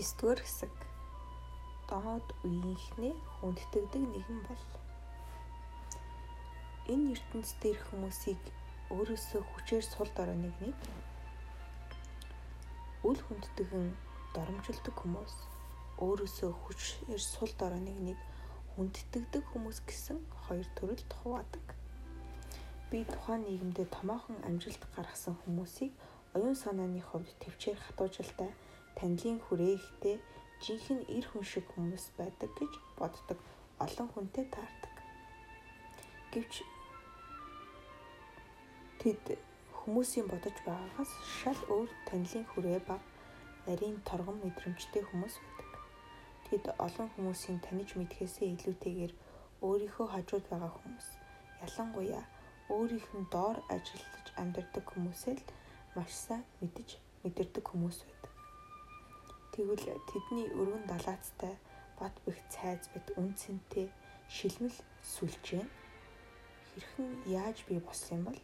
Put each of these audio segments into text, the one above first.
9-р хэсэг. Доод үеийнхнээ хүндтгэдэг нэгэн бол. Энэ ертөнцийн дээрх хүмүүсийг өөрөөсөө хүчээр сул дорой нэг үл хүндтгэн доромжилдог хүмүүс өөрөөсөө хүчээр сул дорой нэг нэг хүндтгэдэг хүмүүс гэсэн хоёр төрөлд хуваадаг. Би тухайн нийгэмдээ томоохон амжилт гаргасан хүмүүсийг оюун санааны хувьд төвчээр хатуужилтай танилын хүрээхтэй жинхэнэ эр хүн шиг хүмүүс байдаг гэж боддог олон хүнтэй таардаг. Гэвч тэд хүмүүсийн бодож байгаагаас шал өөр танилын хүрээ ба нарийн торгон мэдрэмжтэй хүмүүс байдаг. Тэд олон хүмүүсийн таниж мэдхээсээ илүүтэйгээр өөрийнхөө хажууд байгаа хүмүүс ялангуяа өөрийнх нь доор ажиллаж амьдардаг хүмүүсээ л маш сайн мэдж мэдэрдэг хүмүүс байдаг. Тэгвэл тэдний өргөн далаацтай бат бэх цайз бит үнцэнтэй шилмэл сүлжээ хэрхэн яаж бий болсон юм бол?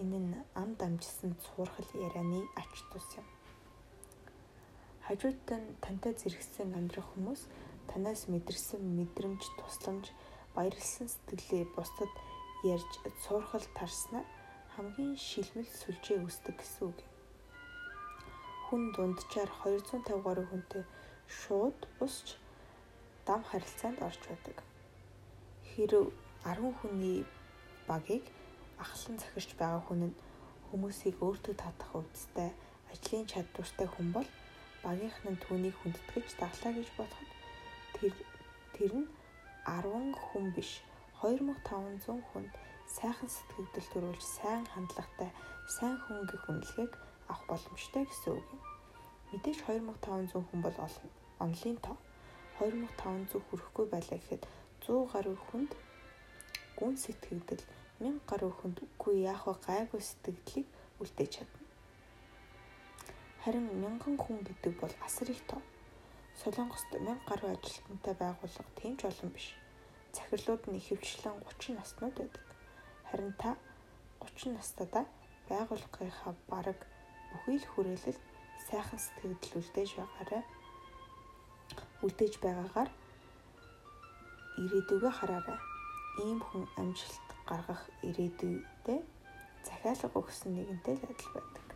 Энэ нь ам дамжсан цуурхал ярианы ач тус юм. Хажууд нь тантай зэрэгсэн амьдрах хүмүүс танаас мэдэрсэн мэдрэмж, тусламж, баярлсан сэтгэлээ бусдад ярьж цуурхал тарснаар хамгийн шилмэл сүлжээ үүсдэг гэсэн үг юм хүн дунджаар 250 гаруй хүнтэй шууд бусч дам харилцаанд орж байдаг. Хэрв 10 хүний багийг ахлан захирч байгаа хүн нь хүмүүсийг өөртөө татах өвдөлтөй ажлын чадвартай хүн бол багийнх нь түүнийг хүндэтгэж даглаа гэж бодоход тэр тэр нь 10 хүн биш 2500 хүнд сайхан сэтгэгдэл төрүүлж сайн хандлагатай сайн хүн гэх үнэлгээг авах боломжтой гэсэн үг юм. Мэдээж 2500 хүн бол олон. Онлын тоо 2500 хүрэхгүй байлаа гэхэд 100 гаруй хүнд гүн сэтгэгдэл 1000 гаруй хүнд үгүй яах вэ гайгүй сэтгэлдлийг үлдээж чадна. Харин 1000 хүн гэдэг бол асар их тоо. Солонгост 1000 гаруй ажилтнтай байгууллага тийм ч олон биш. Захирлууд нь ихэвчлэн 30 наснууд байдаг. Харин та 30 настайдаа байгууллагынхаа бараг бүхий л хүрээлэлд сайхан сэтгэл үлдээж байгаарай. Үлдээж байгаагаар ирээдүгөө хараарай. Ийм хүн амжилт гаргах ирээдүйдээ захиалга өгсөн нэгэнтэй л адил байдаг.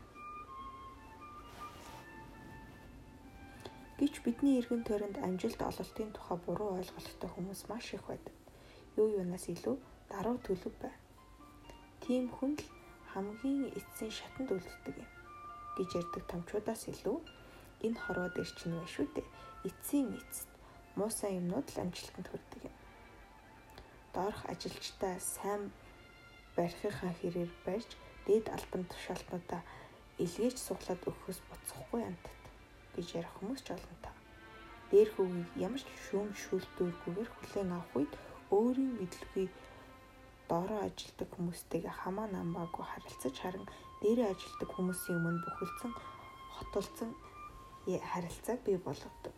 Гэвч бидний эргэн тойронд амжилт ололтын тухай буруу ойлголттой хүмүүс маш их байдаг. Юу юунаас илүү даруй төлөв бай. Тийм хүн л хамгийн эцсийн шатанд үлддэг юм гэж ярьдаг томчуудаас илүү энэ хорвоо дээр чинь байна шүү дээ. Эцсийн эцэст муу сайн юмнууд л амжилтанд хүрдэг юм. Доорх ажилчдаа сайн барихынхаа хэрээр барьж дээд албан тушаалтнуудаа илгээж суглаад өгөхөөс буцахгүй амтд гэж ярих хүмүүс ч олон та. Дээр хөвгийг ямар ч шүүм шүүлтүүргүйгээр хүлээн авах үед өөрийн мэдлэгийг доороо ажилдаг хүмүүстэйгээ хамаа намаагүй харилцаж харин дээрээ ажилдаг хүмүүсийн өмнө бүхэлдсэн хотолцсон харилцааг бий болгодог.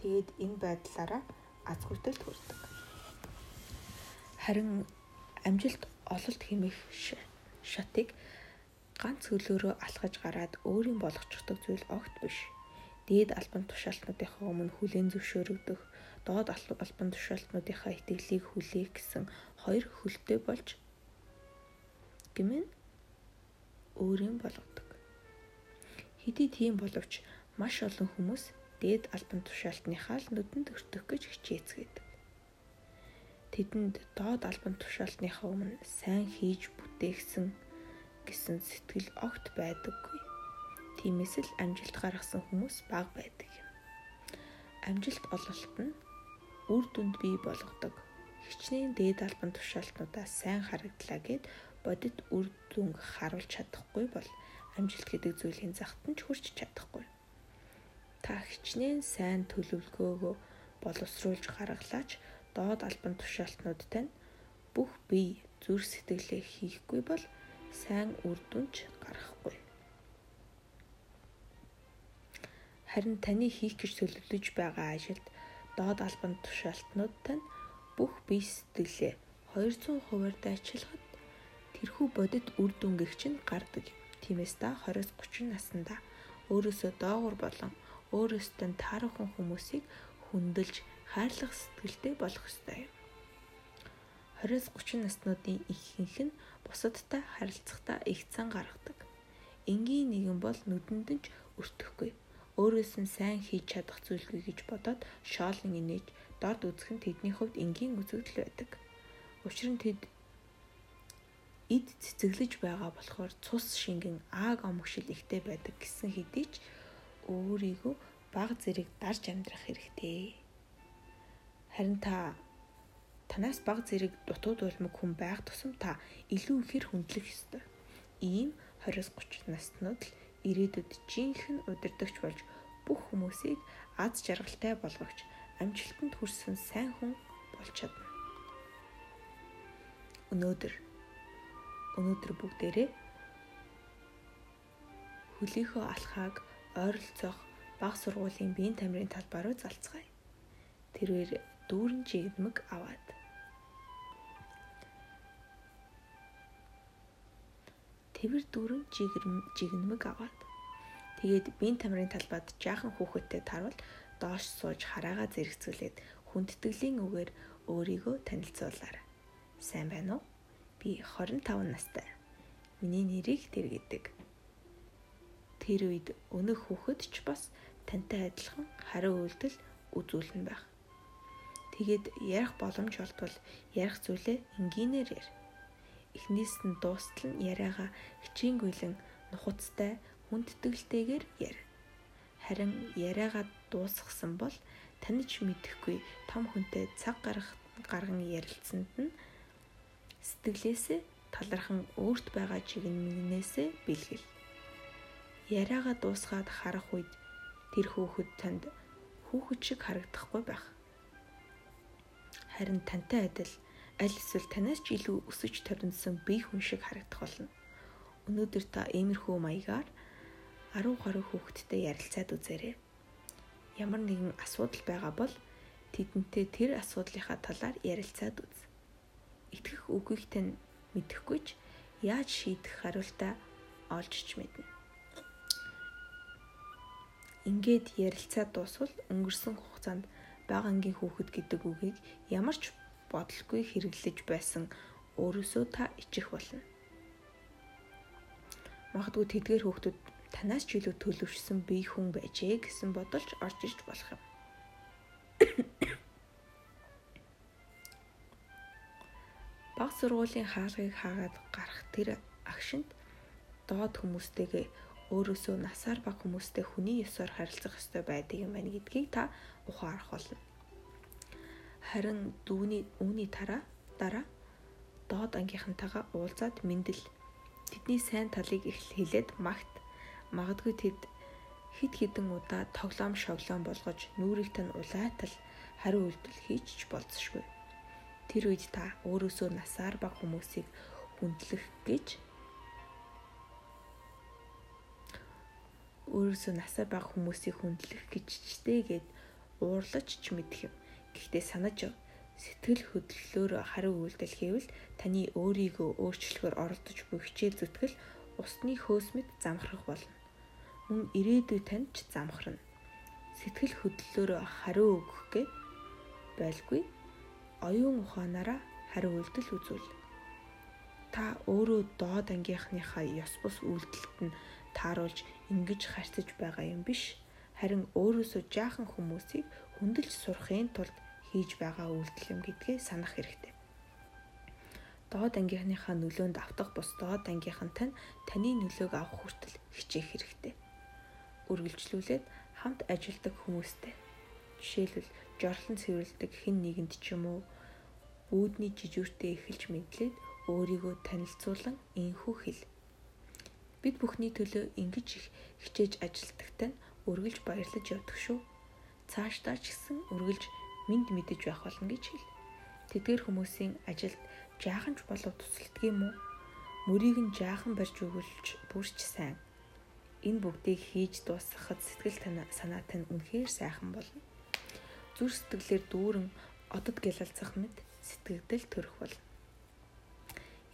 Тэгээд энэ байдлаараа аз хүртэл хүрдэг. Харин амжилт ололт хэмээх шатыг ганц хөлөөрөө алхаж гараад өөрийн болгочихдог зүйл огт биш. Дээд албан тушаалтнуудынхаа өмнө хүлээн зөвшөөрөгдөх, доод албан тушаалтнуудынхаа итгэлийг хүлээх гэсэн хоёр хөлтэй болж гэмээн өөрийн болгодог. Хэдий тийм боловч маш олон хүмүүс дээд албан тушаалтныхаа л нүдэнд өртөх гэж хичээцгээдэг. Тэдэнд доод албан тушаалтныхаа өмнө сайн хийж бүтээгсэн гэсэн сэтгэл огт байдаггүй. Тиймээс л амжилт гаргасан хүмүүс бага байдаг юм. Амжилт ололт нь үр дүнд бий болгодог хичнээн дээд албан тушаалтнуудаа сайн харагдлаа гэд бодит үр дүнг харуулж чадахгүй бол амжилт гэдэг зүйлийн загт нь ч хүрч чадахгүй. Та хичнээн сайн төлөвлөгөөгөө боловсруулж гаргалаач доод албан тушаалтнуудтай нь бүх бие зүрх сэтгэлээ хийхгүй бол сайн үр дүнч гарахгүй. Харин таны хийх гэж төлөвлөж байгаа ажилд доод албан тушаалтнуудтай нь бүх бие сэтгэлээ 200 хувиар дайчилахад тэрхүү бодит үр дүнгийнх чинь гардаг. Тиймээс та 20-30 наснда өөрөөсөө доогуур болон өөрөөсөө таарахын хүмүүсийг хүндэлж хайрлах сэтгэлтэй болох ёстой юм. 20-30 наснуудын ихэнх нь бусадтай харилцахдаа их цан гаргадаг. Энгийн нэгэн бол нүдэнд нь ч өртөхгүй. Өөрөөс нь сайн хийж чадах зүйлгүй гэж бодоод шоолн инээж дорд үзэх нь тэдний хувьд энгийн үзэгдэл байдаг. Учир нь тэд эд цэцэглэж байгаа болохоор цус шингэн ааг омгшил ихтэй байдаг гэсэн хэдий ч өөрийгөө баг зэрэг дарж амьдрах хэрэгтэй. Харин та танаас баг зэрэг дутууд улмаг хүн байх тусам та илүү ихээр хүндлэх ёстой. Ийм 20-30 наснууд л ирээдүйд жинхэнэ удирдахч болж бүх хүмүүсийг аз жаргалтай болгогч амжилтанд хүрсэн сайн хүн болж чадна. Өнөөдөр өнөөдөр бүгдээрээ хөлийнхөө алхааг ойролцоох баг сургуулийн биеийн тамирын талбай руу залцгаая. Тэрээр дүүрэн жигмэг аваад Тэвэр дүүрэн жигнэмэг аваад тэгээд биеийн тамирын талбайд жаахан хүүхэдтэй тарвал доош сууж хараагаа зэрэгцүүлээд хүндэтгэлийн үгээр өөрийгөө танилцуулаарай. Сайн байна уу? Би 25 настай. Миний нэрийг тэр гэдэг. Тэр үед өнөх хүүхэд ч бас тантай адилхан хариу үйлдэл үзүүлнэ байх. Тэгээд ярих боломж олдвол ярих зүйлээ энгийнээр ярь. Эхнээс нь дуустал нь яриагаа хичээнгүйлэн нухацтай хүндэтгэлтэйгээр ярь харин яриагаа дуусгасан бол таниж мэдэхгүй том хүнтэй цаг гаргах гарган ярилцсанд нь сэтгэлээсээ талархан өөрт байгаа чигнэнээсээ бэлгэл. Яриагаа дуусгаад харах үед тэр хүүхэд танд хүүхэд шиг харагдахгүй байх. Харин тантай адил аль эсвэл танаас ч илүү өсөж торнсон бие хүн шиг харагдах болно. Өнөөдөр та иймэрхүү маягаар 10 гаруй хүүхэдтэй ярилцаад үзээрэй. Ямар нэгэн асуудал байгаа бол тэдэнтэй тэр асуудлынхаа талаар ярилцаад үз. Итгэх үгийг тань мэдэхгүй ч яаж шийдэх хариултаа олж ч мэднэ. Ингээд ярилцаад дуусвал өнгөрсөн хугацаанд бага ангийн хүүхэд гэдэг үгийг ямар ч бодолгүй хэрэглэж байсан өөрөөсөө та ичих болно. Магадгүй тэдгээр хүүхдүүд танаас ч илүү төлөвшсөн бие хүн байжээ гэсэн бодолж орж иж болох юм. Баг сургуулийн хаалгыг хаагаад гарах тэр агшинд доод хүмүүстэйгээ өөрөөсөө насаар бага хүмүүстэй хүний ёсоор харилцах ёстой байдаг юм байна гэдгийг та ухаарах болно. Харин дүүний үүний дараа дараа доод ангийнхантайгаа уулзаад мэндэл тэдний сайн талыг их хэлээд магт Магадгүй тэд хид хідэн удаа тоглоом шоглоом болгож нүрийг тань улайтал хариу үйлдэл хийж ч болцсошгүй. Тэр үед та өөрөөсөө насаар баг хүмүүсийг хүндлэх гэж өөрөөсөө насаар баг хүмүүсийг хүндлэх гэж чтэйгээд уурлаж ч мэдэх юм. Гэхдээ санаж сэтгэл хөдлөлөөр хариу үйлдэл хийвэл таны өөрийгөө өөрчлөхөөр оролдож буй хичээл зүтгэл усны хөөсмөд замхрах болно мөн ирээдүй танд ч замхарна. Сэтгэл хөдлөлөөр хариу өгөх гээд байлгүй оюун ухаанаараа хариу үйлдэл үзүүл. Та өөрөө доод ангийнхныхаа ёс бус үйлдэлт нь тааруулж ингэж харьцаж байгаа юм биш. Харин өөрөөсөө жаахан хүмүүсийг хүндэлж сурахын тулд хийж байгаа үйлдэл юм гэдгээ санах хэрэгтэй. Доод ангийнхныхаа нөлөөнд автах бус доод ангийнхан тань таны нөлөөг авах хүртэл хичээх хэрэгтэй үргэлжлүүлээд хамт ажилладаг хүмүүстэй. Жишээлбэл жорлон цэвэрлдэг хэн нэгэнд ч юм уу бүүдний жижүүртэй эхэлж мэдлээд өөрийгөө танилцуулан инхүү хэл. Бид бүхний төлөө ингэж их хичээж ажилтгахтай нь үргэлж баярлаж явдаг шүү. Цаашдаа ч гэсэн үргэлж минд мэдэж байх болно гэж хэл. Тэдгээр хүмүүсийн ажилд жаахан ч болов тусалдаг юм уу? Мөрийг нь жаахан барьж өгүүлж бүрч сайн энэ бүгдийг хийж дуусгахад сэтгэл санаа тань үнэхээр сайхан болно. Зүр сэтгэлээр дүүрэн одод гялалцах мэд сэтгэгдэл төрөх болно.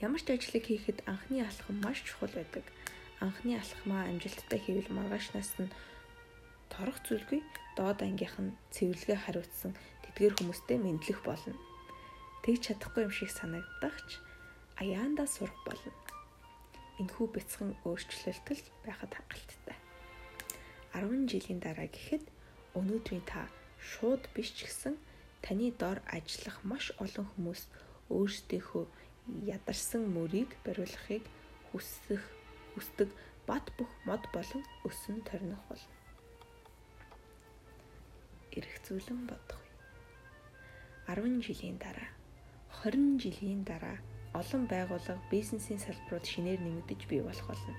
Ямар ч ажлыг хийхэд анхны алхам маш чухал байдаг. Анхны алхмаа амжилттай хийвэл маргааш нас нь торох зүйлгүй доод ангийнх нь цэвэрлэгээ хариуцсан тэдгээр хүмүүстэй мэдлэх болно. Тэгж чадахгүй юм шиг санагдах ч аяандаа сурах болно. Энэхүү бяцхан өөрчлөлтөл байхад хангалттай. 10 жилийн дараа гэхэд өнөөдрийн та шууд биш ч гэсэн таны дор ажиллах маш олон хүмүүс өөрсдийнхөө ядарсан мөрийг бариулахыг хүсэх хүсдэг бат бөх мод болон өсөн торних болно. Ирэх зүйлэн бодох. 10 жилийн дараа 20 жилийн дараа олон байгууллага бизнесийн салбарууд шинээр нэмэгдэж бий болох болно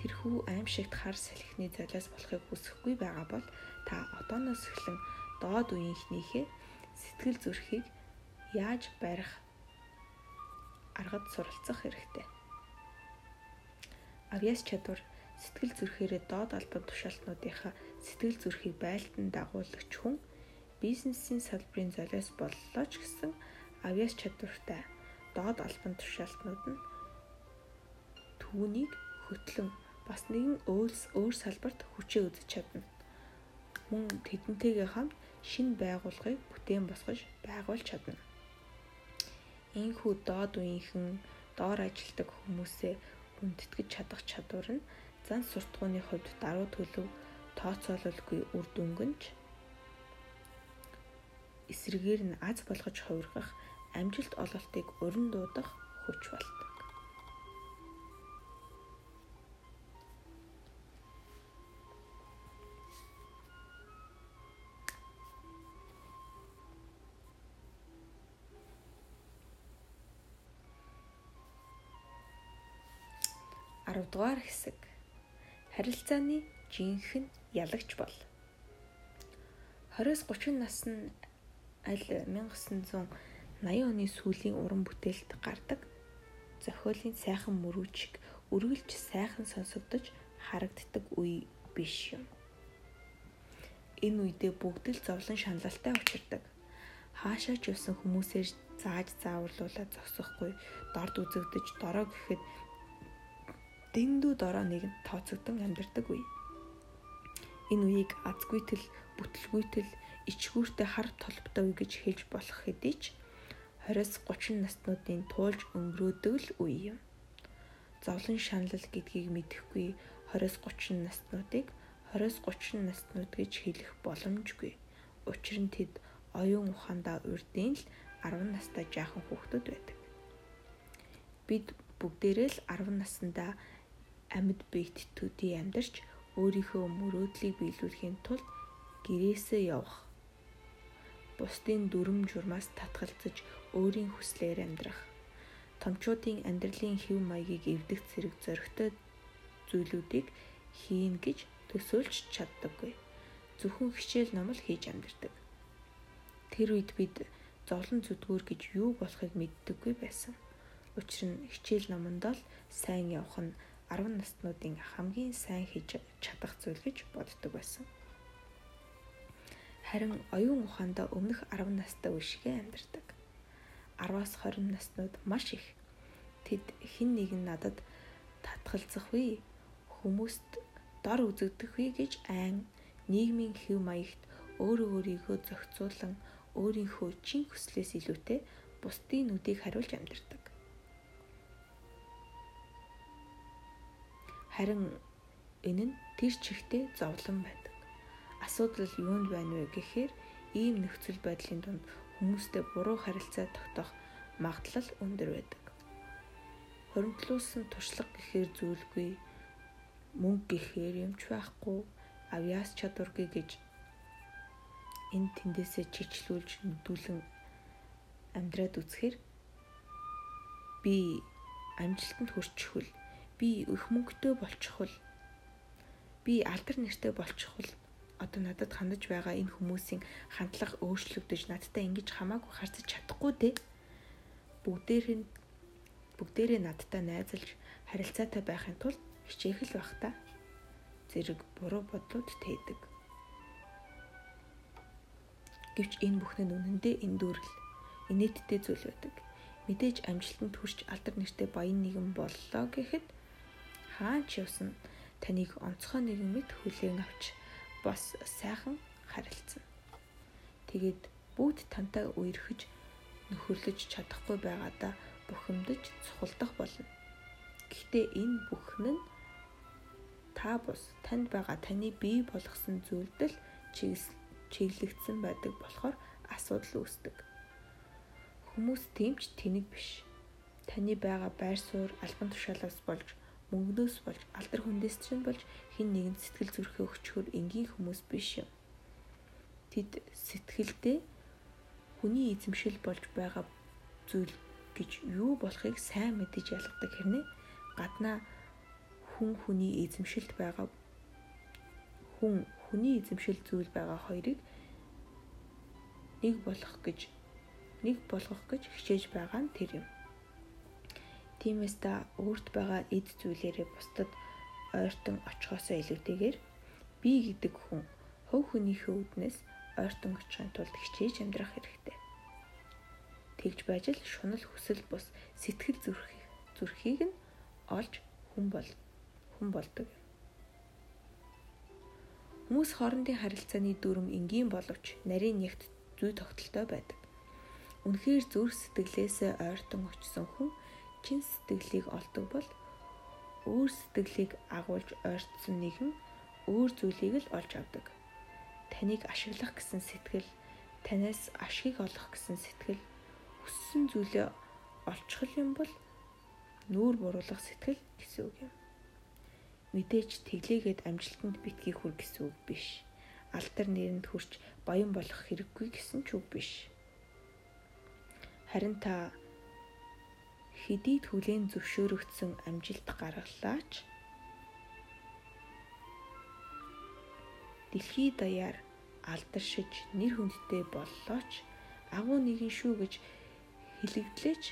тэрхүү аимшигт хар салхины золиос болохыг хүсэхгүй байгаа бол та одооноос эхлэн доод үеийнхнийхээ сэтгэл зүрхийг яаж барих аргад суралцах хэрэгтэй. Авьяас чадвар сэтгэл зүрхээрээ доод албан тушаалтнуудынхаа сэтгэл зүрхийг байлдан дагуулагч хүн бизнесийн салбарын золиос боллоо ч гэсэн авьяас чадвартай доод албан тушаалтнууд нь түүнийг хөтлөн бас нэгэн өөрс өөр салбарт хүчээ үзэж чадна. Мөн тэдэнтэйгээ хамт шинэ байгууллагыг бүтээн босгож байгуулж чадна. Ийхүү доод үеийнхэн доор ажилтдаг хүмүүсээ хүндэтгэж чадах чадвар нь зан суртахууны хувьд даруй төлөв тооцоололгүй үр дүнгэнж эсрэгээр нь аз болгож хувиргах амжилт ололтыг уран дуудах хүч болдог. 10 дугаар хэсэг. Харилцааны жинхэнэ ялагч бол 20-30 насны аль 1980 оны сүүлийн уран бүтээлд гардаг зохиолын сайхан мөрүүчиг үргэлж сайхан сонсогдож харагддаг үе биш юм. Энэ үедээ бүгд л зовлон шаналлалтай учирдаг. Хаашаа ч явсан хүмүүсээр зааж зааварлуулаад зогсохгүй, дорд үзэгдэж, дорой гэхэд дэндүү дороо нэгэнд тооцогдсон амьдардаг үе. Энэ үеийг азгүйтэл, бүтлгүйтэл, ичгүүртэй хар толботой үе гэж хэлж болох хэдий ч 20-30 наснуудын туулж өнгөрөөдөг л үе юм. Зовлон шаналл гэдгийг мэдэхгүй 20-30 наснуудыг 20-30 наснууд гэж хэлэх боломжгүй. Учир нь тэд оюун ухаандаа урдын л 10 настай жаахан хүүхдүүд байдаг. Бид бүгдээрээ л 10 наснда амьд биетүүдийн амьдарч өөрийнхөө мөрөөдлийг биелүүлэхийн тулд гэрээсээ явах. Бусдын дүрм журмаас татгалзаж өөрийн хүслээр амьдрах. Томчуудын амьдралын хэв маягийг эвдэх зэрэг зөрөгтэй зүйлүүдийг хийн гэж төсөөлж чаддаггүй. Зөвхөн хичээл ном л хийж амьдардаг. Тэр үед бид зовлон зүдгүүр гэж юу болохыг мэддэггүй байсан. Учир нь хичээл номонд л сайн явах нь 10 наснуудын хамгийн сайн хийж чадах зүйл гэж боддог байсан. Харин оюун ухаандаа өмнөх 10 настай үешгээ амьдардаг. 10-аас 20 наснууд маш их. Тэд хин нэгэн надад татгалзах вэ? Хүмүүст дор үзэгдэх вэ гэж айн нийгмийн хэв маягт өөрөө өөрийгөө зохицуулан өөрийнхөө чин хүслээс илүүтэй бусдын нүдийг хариулж амьдардаг. Харин энэ нь тэр чигтээ зовлон байдаг. Асуудал юунд байна вэ гэхээр ийм нөхцөл байдлын дунд хүмүүстэй буруу харилцаа тогтоох магадлал өндөр байдаг. Хоримтлуулсан туршлага гэхээр зүйлгүй мөнгө гэхээр юмч байхгүй авьяас чадваргүй гэж энэ тэндээсээ чичлүүлж нүдүүлэн амьдраад үзэхээр би амжилтанд хүрчихвэл би их мөнгөтэй болчихвол би алдар нэртэй болчихвол одоо надад хандаж байгаа энэ хүмүүсийн хандлага өөрчлөгдөж надтай ингэж хамаагүй харцаж чадахгүй дээ. Бүгдээр нь бүгдээрээ надтай найзалж харилцаатай байхын тулд хичээх л бах та. Зэрэг буруу бодлууд тээдэг. Гэвч энэ бүхэн нь үнэндээ эндүүрэл инээдтэй зүйл байдаг. Мэдээж амжилтанд хүрч алдар нэртэй баян нэгэн боллоо гэхэд хаан ч явсан таныг онцгой нэгэн мэд хүлээн авч бас сайхан харилцсан. Тэгээд бүгд тантай үерхэж нөхөрлөж чадахгүй байгаадаа бухимдаж цухалдах болно. Гэхдээ энэ бүхэн нь та бус танд байгаа таны бий болгосон зүйлдэл чиглэгдсэн байдаг болохоор асуудал үүсдэг. Хүмүүс тэмч тэнэг биш. Таны байгаа байр суурь албан тушаалаас болж мөнгнөөс болж алдар хүндээс чинь болж хин нэгэнд сэтгэл зүрхээ өгчхөр энгийн хүмүүс биш юм. Тэд сэтгэлдээ хүний эзэмшил болж байгаа зүйл гэж юу болохыг сайн мэдэж ялгадаг хэрнээ гаднаа хүн хүний эзэмшилд байгаа хүн хүний эзэмшил зүйл байгаа хоёрыг нэг болох гэж нэг болгох гэж хичээж байгаа нь тэр юм. Тиймээс та өөрт байгаа эд зүйлээрээ бусдад ойртон очихоосоо илүүтэйгээр би гэдэг хүн хөв хүнийхээ үднээс ойртон очихын тулд хичээж амьдрах хэрэгтэй. Тэгж байж л шунал хүсэл бус сэтгэл зүрхийг зүрхийг нь олж хүн бол хүн болдог. Хүмүүс хоорондын харилцааны дүрм энгийн боловч нарийн нягт зүй тогтолтой байдаг. Үнэхээр зүрх сэтгэлээсээ ойртон очсон хүн чин сэтгэлийг олдог бол өөр сэтгэлийг агуулж ойртсон нэгэн өөр зүйлийг л олж авдаг. Таныг ашиглах гэсэн сэтгэл, танаас ашиг олох гэсэн сэтгэл, хүссэн зүйлээ олчих юм бол нүүр буруулах сэтгэл гэсэн үг юм мэдээж тэглээгээд амжилтанд битгий хүр гэсэн үг биш. Алдар нэрэнд хүрч баян болох хэрэггүй гэсэн ч үг биш. Харин та хэдий түлэн зөвшөөрөгдсөн амжилт гаргалаач дэлхий даяар алдаршиж нэр хүндтэй боллооч агуу нэгэн шүү гэж хэлэгдлээч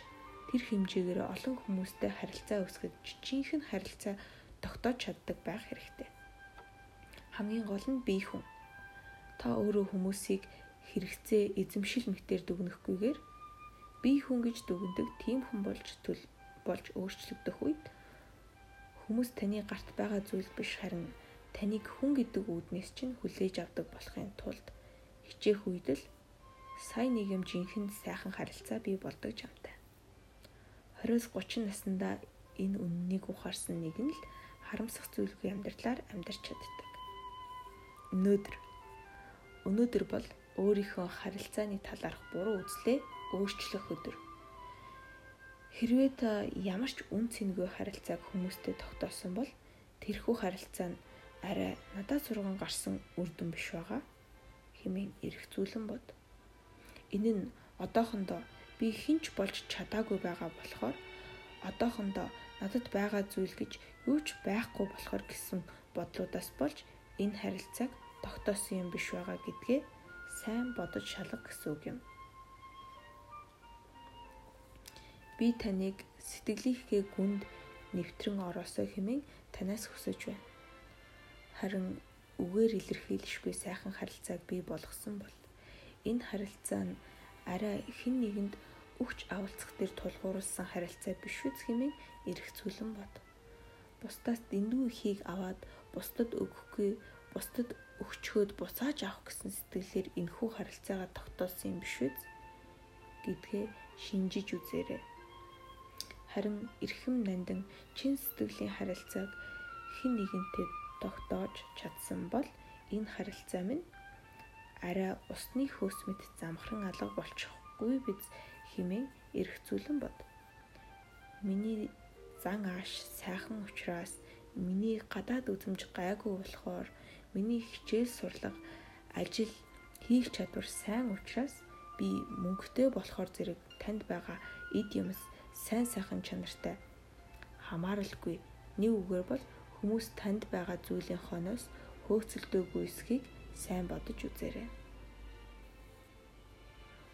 тэр хэмжээгээр олон хүмүүстэй харилцаа үүсгэж жинхэнэ харилцаа тогтоож чаддаг байх хэрэгтэй. Хамгийн гол нь бие хүн. Та өөрөө хүмүүсийг хэрэгцээ эзэмшил мэтэр дүгнэхгүйгээр бие хүн гэж дүгндэг тийм хүн болж төл болж өөрчлөгдөх үед хүмүүс таны гарт байгаа зүйл биш харин таныг хүн гэдэг үүднээс чинь хүлээж авдаг болохын тулд хичээх үед л сайн нэг юм жинхэнэ сайхан харилцаа бий болдог жамтай. 20-30 наснда энэ үннийг ухаарсан нэг нь л харамсах зүйлгүй амьдралаар амьдарч чаддаг. Өнөөдөр өнөөдөр бол өөрийнхөө харилцааны талаарх буруу үзлээ өөрчлөх өдөр. Хэрвээ та ямар ч үн цэнгүй харилцааг хүмүүстэй тогтоосон бол тэрхүү харилцаа нь арай надад сурган гарсан үр дүн биш байгаа хэмээн эргцүүлэн бод. Энэ нь одоохондоо би хинч болж чадаагүй байгаа болохоор одоохондоо надад байгаа зүйл гэж юу ч байхгүй болохоор гэсэн бодлуудаас болж энэ харилцааг тогтоосон юм биш байгаа гэдгээ сайн бодож шалга гэсэн үг юм. Би таныг сэтгэлийнхээ гүнд нэвтрэн ороосоо хэмээн танаас хүсэж байна. Харин үгээр илэрхийлшгүй сайхан харилцааг бий болгосон бол энэ харилцаа нь арай хэн нэгэнд өгч авалцах дээр тулгуурласан харилцаа биш үз хэмээн эргцүүлэн бод. Бусдаас дэндүү ихийг аваад бусдад өгөхгүй, бусдад өгчхөөд буцааж авах гэсэн сэтгэлээр энэхүү харилцаагаа тогтоосон юм биш үз гэдгээ шинжиж үзээрэй. Харин эрхэм нандин чин сэтгэлийн харилцааг хэн нэгэнтэй тогтоож чадсан бол энэ харилцаа минь арай усны хөөс мэт замхран алга болчихгүй биз хэмээн эргцүүлэн бод. Миний зан ааш сайхан учраас миний гадаад үзмж гайгүй болохоор миний хичээл сурлага ажил хийх чадвар сайн учраас би мөнгөтэй болохоор зэрэг танд байгаа эд юмс сайн сайхан чанартай хамааралгүй нэг үгээр бол хүмүүс танд байгаа зүйлийн хойноос хөөцөлдөөгүй эсхийг сайн бодож үзээрэй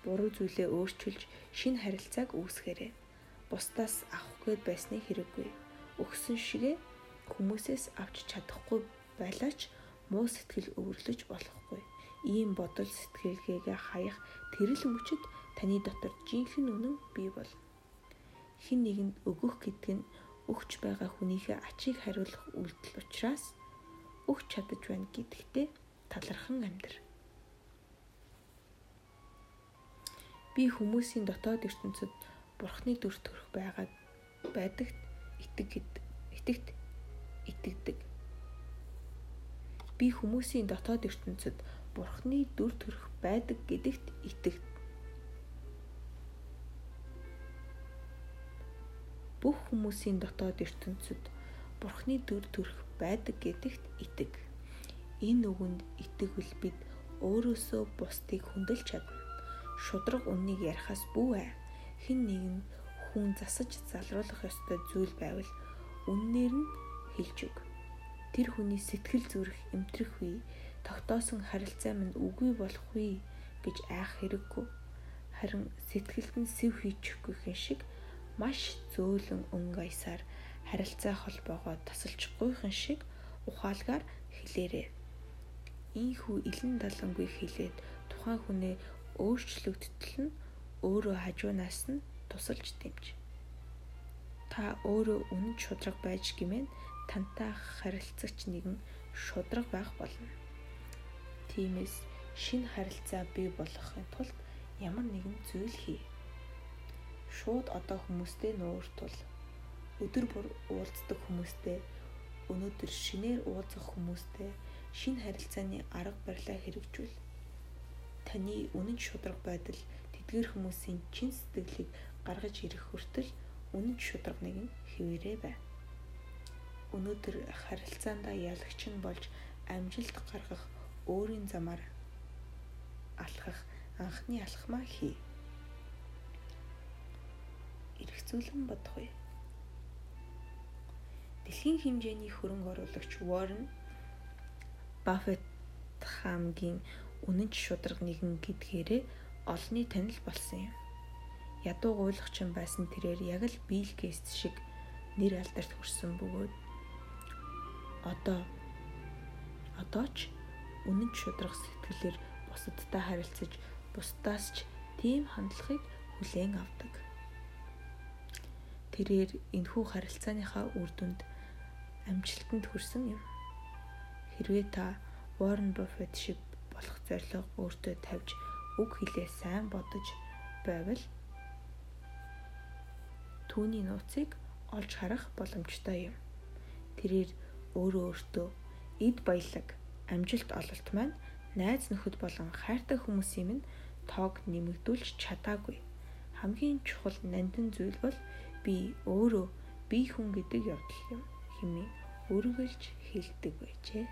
буруу зүйлээ өөрчилж шинэ харилцааг үүсгээрэй. Бусдаас авах гээд байсны хэрэггүй. Өгсөн шигээ хүмүүсээс авч чадахгүй байлаач муу сэтгэл өвөрлөж болохгүй. Ийм бодол сэтгэлгээгээ хаях тэрэл мөчөд таны дотор жинхэнэ үнэн бий бол. Хин нэгэнд өгөх гэдэг нь өгч байгаа хүнийхээ ачийг хариулах үйлдэл учраас өгч чадаж байна гэдэгтээ талархан амьдр. Би хүмүүсийн дотоод ертөнцид бурхны дүр төрх байгаад байдагт итэг итгэгт итгэдэг. Би хүмүүсийн дотоод ертөнцид бурхны дүр төрх байдаг гэдэгт итгэдэг. Бүх хүмүүсийн дотоод ертөнцид бурхны дүр төрх байдаг гэдэгт итэг. Энэ үгэнд итгэвэл бид өөрөөсөө бусдыг хүндэлж чадна шудраг үннийг ярихаас бүү ээ. Хин нэгэн хүн засаж залруулах ёстой зүйл байвал үннээр нь хэлж өг. Тэр хүний сэтгэл зүрх эмтрэх үе тогтоосон харилцаа минь үгүй болох үе гэж айх хэрэггүй. Харин сэтгэлд нь сэв хийчихгүй шиг маш зөөлөн өнгө аясаар харилцаа холбоогоо тасалчихгүйхэн шиг ухаалгаар хэлээрээ. Ийхүү илэн далангүй хэлээд тухайн хүнээ өөрчлөгдтөл нь өөрөө хажуунаас нь тусалж дэмж. Та өөрөө үнэн шудраг байж гимэн тантай харилцагч нэгэн шудраг байх болно. Тиймээс шинэ харилцаа бий болгохын тулд ямар нэгэн зүйл хий. Шууд одоо хүмүүстэй нууртул. Өдөр бүр уулздаг хүмүүстэй өнөөдөр шинээр уулзах хүмүүстэй шинэ харилцааны арга барилаа хэрэгжүүл таны үнэн шудраг байдал тэдгээр хүмүүсийн чин сэтгэлийг гаргаж ирэх хүртэл үнэн нэгэн хэвээрээ бай. Өнөөдөр харилцаандаа ялагч нь болж амжилт гаргах өөрийн замаар алхах анхны алхмаа хий. Иргэцүүлэн бодохгүй. Дэлхийн хэмжээний хөрөнгө оруулагч Warren Buffett хамгийн үнэнч шудраг нэгэн гэдгээрээ олны танил болсон юм. Ядуу гуйлахчин байсан тэрээр яг л Билл Гейтс шиг нэр алдарт хүрсэн бөгөөд одоо одоо ч үнэнч шудраг сэтгэлээр бусадтай харилцаж бусдаас ч тийм хандлагыг хүлээн авдаг. Тэрээр энэхүү харилцааныхаа үр дүнд амжилтанд хүрсэн юм. Хэрвээ та Warren Buffett шиг болох зорилго өөртөө тавьж үг хэлээ сайн бодож байвал түүний нууцыг олж харах боломжтой юм. Тэрээр өөрөө өөртөө эд баялаг, амжилт ололт маань найз нөхөд болон хайртай хүмүүсийн минь тоог нэмэгдүүлж чадаагүй. Хамгийн чухал нандин зүйл бол би өөрөө бие хүн гэдэг явдал юм хэмээн өргөлж хэлдэг байжээ.